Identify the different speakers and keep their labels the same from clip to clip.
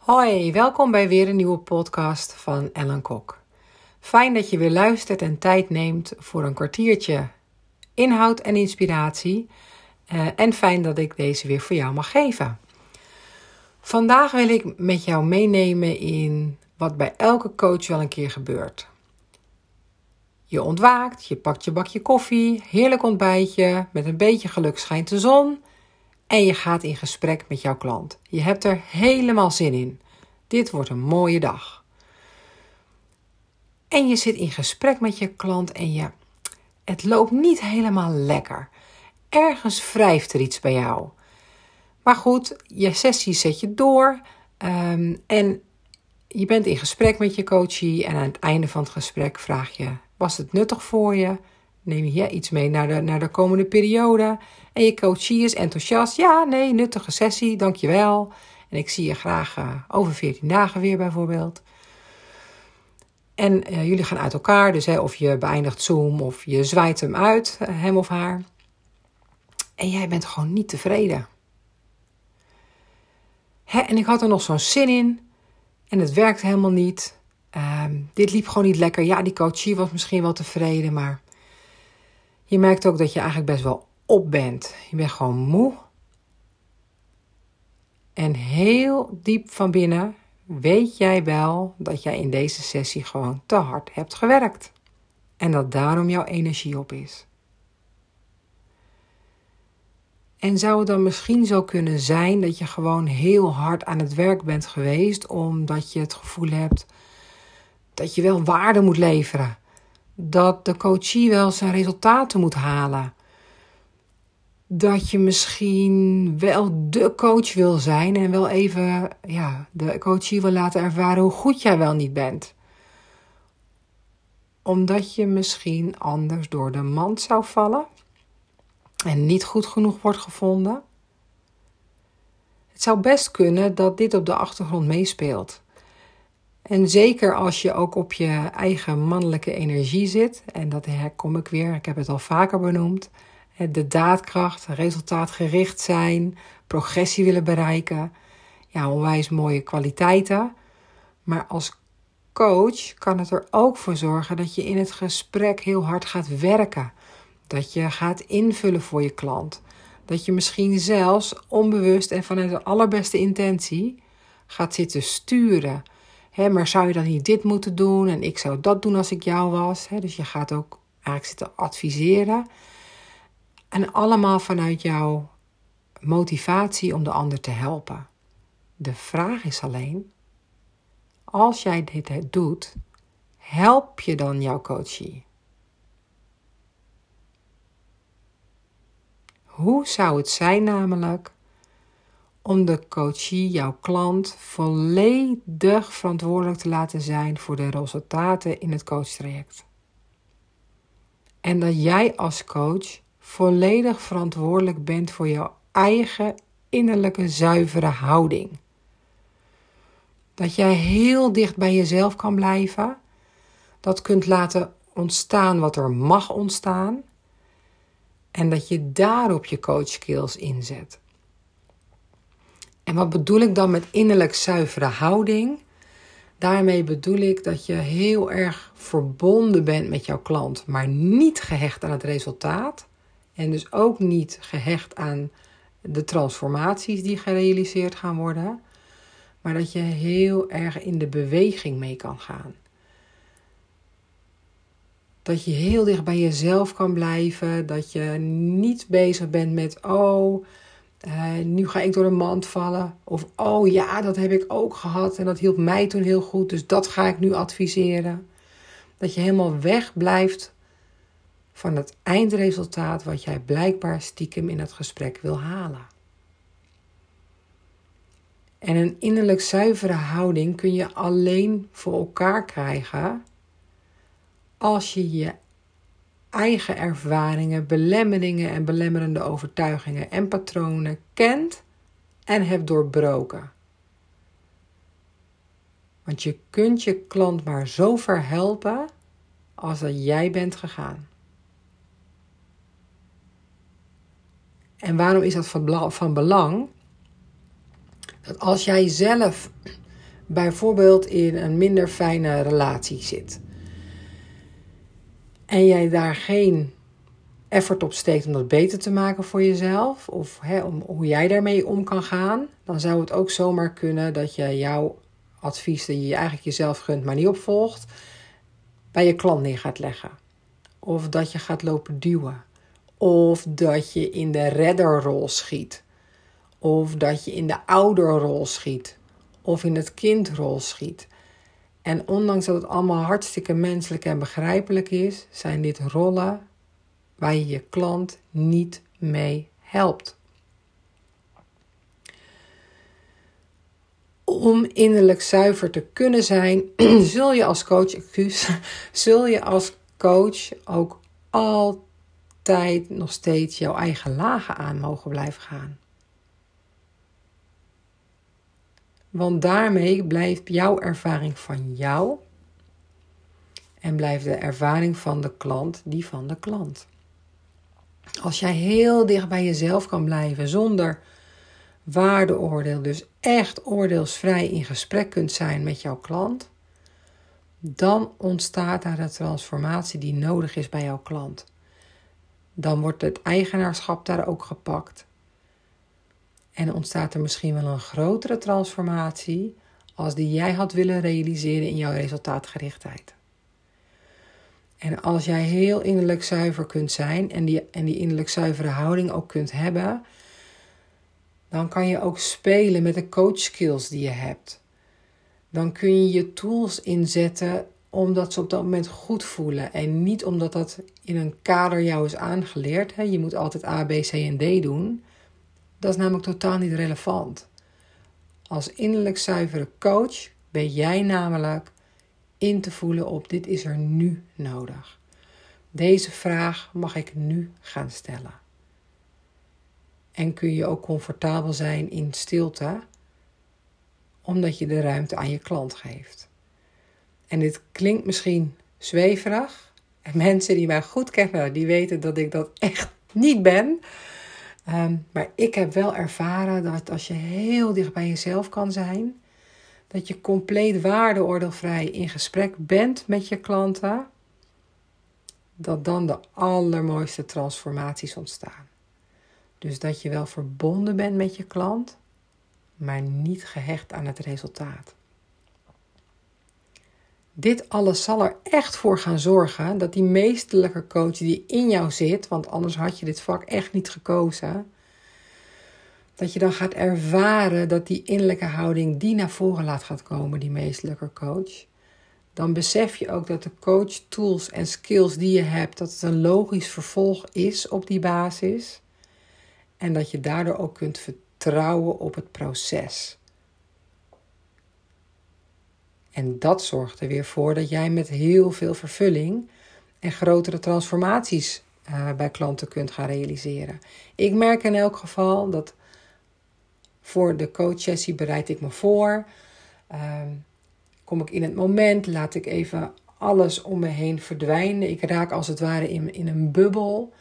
Speaker 1: Hoi, welkom bij weer een nieuwe podcast van Ellen Kok. Fijn dat je weer luistert en tijd neemt voor een kwartiertje inhoud en inspiratie. Uh, en fijn dat ik deze weer voor jou mag geven. Vandaag wil ik met jou meenemen in wat bij elke coach wel een keer gebeurt. Je ontwaakt, je pakt je bakje koffie, heerlijk ontbijtje, met een beetje geluk schijnt de zon en je gaat in gesprek met jouw klant. Je hebt er helemaal zin in. Dit wordt een mooie dag. En je zit in gesprek met je klant en je, het loopt niet helemaal lekker. Ergens wrijft er iets bij jou. Maar goed, je sessie zet je door um, en je bent in gesprek met je coachie. En aan het einde van het gesprek vraag je: Was het nuttig voor je? Neem je iets mee naar de, naar de komende periode? En je coachie is enthousiast. Ja, nee, nuttige sessie, dankjewel. En ik zie je graag uh, over 14 dagen weer bijvoorbeeld. En uh, jullie gaan uit elkaar, dus hè, of je beëindigt Zoom of je zwaait hem uit, uh, hem of haar. En jij bent gewoon niet tevreden. Hè, en ik had er nog zo'n zin in en het werkt helemaal niet. Ehm, dit liep gewoon niet lekker. Ja, die coachie was misschien wel tevreden, maar je merkt ook dat je eigenlijk best wel op bent. Je bent gewoon moe. En heel diep van binnen weet jij wel dat jij in deze sessie gewoon te hard hebt gewerkt. En dat daarom jouw energie op is. En zou het dan misschien zo kunnen zijn dat je gewoon heel hard aan het werk bent geweest, omdat je het gevoel hebt dat je wel waarde moet leveren, dat de coachie wel zijn resultaten moet halen, dat je misschien wel de coach wil zijn en wel even ja, de coachie wil laten ervaren hoe goed jij wel niet bent. Omdat je misschien anders door de mand zou vallen en niet goed genoeg wordt gevonden. Het zou best kunnen dat dit op de achtergrond meespeelt. En zeker als je ook op je eigen mannelijke energie zit, en dat herkom ik weer, ik heb het al vaker benoemd de daadkracht, resultaatgericht zijn, progressie willen bereiken. Ja, onwijs mooie kwaliteiten. Maar als coach kan het er ook voor zorgen dat je in het gesprek heel hard gaat werken. Dat je gaat invullen voor je klant. Dat je misschien zelfs onbewust en vanuit de allerbeste intentie gaat zitten sturen. Maar zou je dan niet dit moeten doen en ik zou dat doen als ik jou was? dus je gaat ook eigenlijk zitten adviseren. En allemaal vanuit jouw motivatie om de ander te helpen. De vraag is alleen, als jij dit doet, help je dan jouw coachie? Hoe zou het zijn namelijk om de coachie, jouw klant, volledig verantwoordelijk te laten zijn voor de resultaten in het coachtraject? En dat jij als coach volledig verantwoordelijk bent voor jouw eigen innerlijke zuivere houding. Dat jij heel dicht bij jezelf kan blijven, dat kunt laten ontstaan wat er mag ontstaan en dat je daarop je coach skills inzet. En wat bedoel ik dan met innerlijk zuivere houding? Daarmee bedoel ik dat je heel erg verbonden bent met jouw klant, maar niet gehecht aan het resultaat, en dus ook niet gehecht aan de transformaties die gerealiseerd gaan worden. Maar dat je heel erg in de beweging mee kan gaan. Dat je heel dicht bij jezelf kan blijven. Dat je niet bezig bent met, oh, uh, nu ga ik door de mand vallen. Of, oh ja, dat heb ik ook gehad en dat hielp mij toen heel goed, dus dat ga ik nu adviseren. Dat je helemaal weg blijft van het eindresultaat wat jij blijkbaar stiekem in het gesprek wil halen. En een innerlijk zuivere houding kun je alleen voor elkaar krijgen als je je eigen ervaringen, belemmeringen en belemmerende overtuigingen en patronen kent en hebt doorbroken. Want je kunt je klant maar zo ver helpen als dat jij bent gegaan. En waarom is dat van belang? Dat als jij zelf bijvoorbeeld in een minder fijne relatie zit. En jij daar geen effort op steekt om dat beter te maken voor jezelf, of hè, om hoe jij daarmee om kan gaan, dan zou het ook zomaar kunnen dat je jouw advies dat je eigenlijk jezelf gunt, maar niet opvolgt, bij je klant neer gaat leggen. Of dat je gaat lopen duwen. Of dat je in de redderrol schiet. Of dat je in de ouderrol schiet. Of in het kindrol schiet. En ondanks dat het allemaal hartstikke menselijk en begrijpelijk is, zijn dit rollen waar je je klant niet mee helpt. Om innerlijk zuiver te kunnen zijn, zul je als coach, zul je als coach ook altijd nog steeds jouw eigen lagen aan mogen blijven gaan. Want daarmee blijft jouw ervaring van jou en blijft de ervaring van de klant die van de klant. Als jij heel dicht bij jezelf kan blijven zonder waardeoordeel, dus echt oordeelsvrij in gesprek kunt zijn met jouw klant, dan ontstaat daar de transformatie die nodig is bij jouw klant. Dan wordt het eigenaarschap daar ook gepakt. En ontstaat er misschien wel een grotere transformatie als die jij had willen realiseren in jouw resultaatgerichtheid. En als jij heel innerlijk zuiver kunt zijn en die, en die innerlijk zuivere houding ook kunt hebben, dan kan je ook spelen met de coach skills die je hebt. Dan kun je je tools inzetten omdat ze op dat moment goed voelen en niet omdat dat in een kader jou is aangeleerd. Je moet altijd A, B, C en D doen. Dat is namelijk totaal niet relevant. Als innerlijk zuivere coach ben jij namelijk in te voelen op dit is er nu nodig. Deze vraag mag ik nu gaan stellen. En kun je ook comfortabel zijn in stilte, omdat je de ruimte aan je klant geeft. En dit klinkt misschien zweverig. En mensen die mij goed kennen, die weten dat ik dat echt niet ben. Ehm, maar ik heb wel ervaren dat als je heel dicht bij jezelf kan zijn, dat je compleet waardeoordeelvrij in gesprek bent met je klanten, dat dan de allermooiste transformaties ontstaan. Dus dat je wel verbonden bent met je klant, maar niet gehecht aan het resultaat. Dit alles zal er echt voor gaan zorgen dat die meesterlijke coach die in jou zit, want anders had je dit vak echt niet gekozen, dat je dan gaat ervaren dat die innerlijke houding die naar voren laat gaat komen, die meestelijke coach. Dan besef je ook dat de coach tools en skills die je hebt, dat het een logisch vervolg is op die basis. En dat je daardoor ook kunt vertrouwen op het proces. En dat zorgt er weer voor dat jij met heel veel vervulling en grotere transformaties uh, bij klanten kunt gaan realiseren. Ik merk in elk geval dat voor de coachsessie bereid ik me voor. Ehm, kom ik in het moment, laat ik even alles om me heen verdwijnen. Ik raak als het ware in, in een bubbel,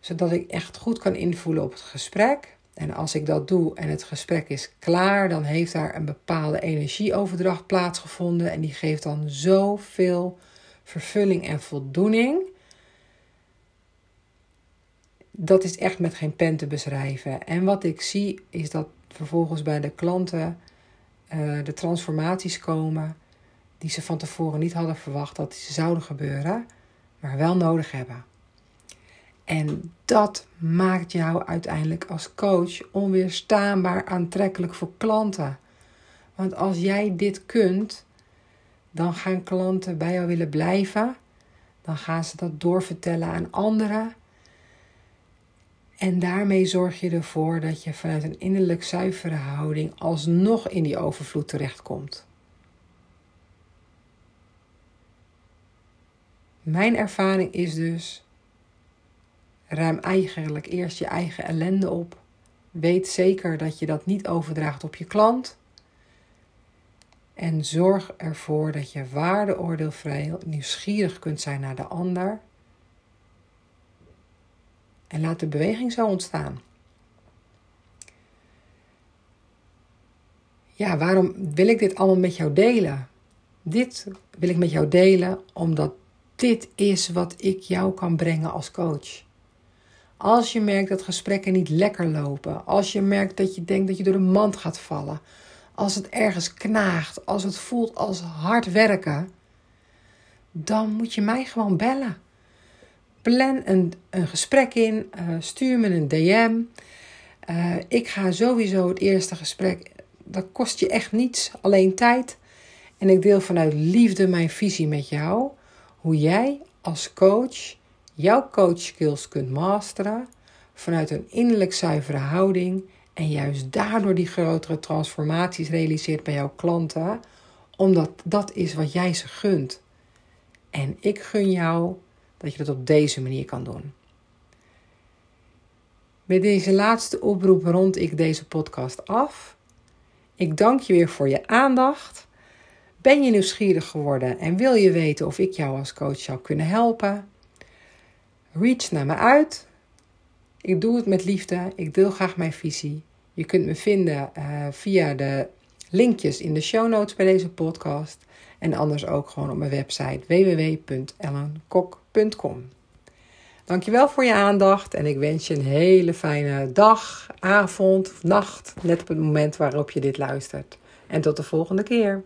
Speaker 1: zodat ik echt goed kan invoelen op het gesprek. En als ik dat doe en het gesprek is klaar, dan heeft daar een bepaalde energieoverdracht plaatsgevonden. En die geeft dan zoveel vervulling en voldoening dat is echt met geen pen te beschrijven. En wat ik zie is dat vervolgens bij de klanten uh, de transformaties komen die ze van tevoren niet hadden verwacht dat ze zouden gebeuren, maar wel nodig hebben. En dat maakt jou uiteindelijk als coach onweerstaanbaar aantrekkelijk voor klanten. Want als jij dit kunt, dan gaan klanten bij jou willen blijven. Dan gaan ze dat doorvertellen aan anderen. En daarmee zorg je ervoor dat je vanuit een innerlijk zuivere houding alsnog in die overvloed terechtkomt. Mijn ervaring is dus: ruim eigenlijk eerst je eigen ellende op. Weet zeker dat je dat niet overdraagt op je klant. En zorg ervoor dat je waardeoordeelvrij nieuwsgierig kunt zijn naar de ander en laat de beweging zo ontstaan. ja, waarom wil ik dit allemaal met jou delen? Dit wil ik met jou delen omdat dit is wat ik jou kan brengen als coach. Als je merkt dat gesprekken niet lekker lopen, als je merkt dat je denkt dat je door de mand gaat vallen, als het ergens knaagt, als het voelt als hard werken, dan moet je mij gewoon bellen. Plan een, een gesprek in, uh, stuur me een DM. Eh, ik ga sowieso het eerste gesprek, dat kost je echt niets, alleen tijd. En ik deel vanuit liefde mijn visie met jou, hoe jij als coach jouw coach skills kunt masteren vanuit een innerlijk zuivere houding en juist daardoor die grotere transformaties realiseert bij jouw klanten, omdat dat is wat jij ze gunt. En ik gun jou dat je dat op deze manier kan doen. Met deze laatste oproep rond ik deze podcast af. Ik dank je weer voor je aandacht. Ben je nieuwsgierig geworden en wil je weten of ik jou als coach zou kunnen helpen? Reach naar me uit. Ik doe het met liefde. Ik deel graag mijn visie. Je kunt me vinden uh, via de linkjes in de show notes bij deze podcast. En anders ook gewoon op mijn website www.ellenkok.com. Dankjewel voor je aandacht en ik wens je een hele fijne dag, avond, nacht, net op het moment waarop je dit luistert. En tot de volgende keer.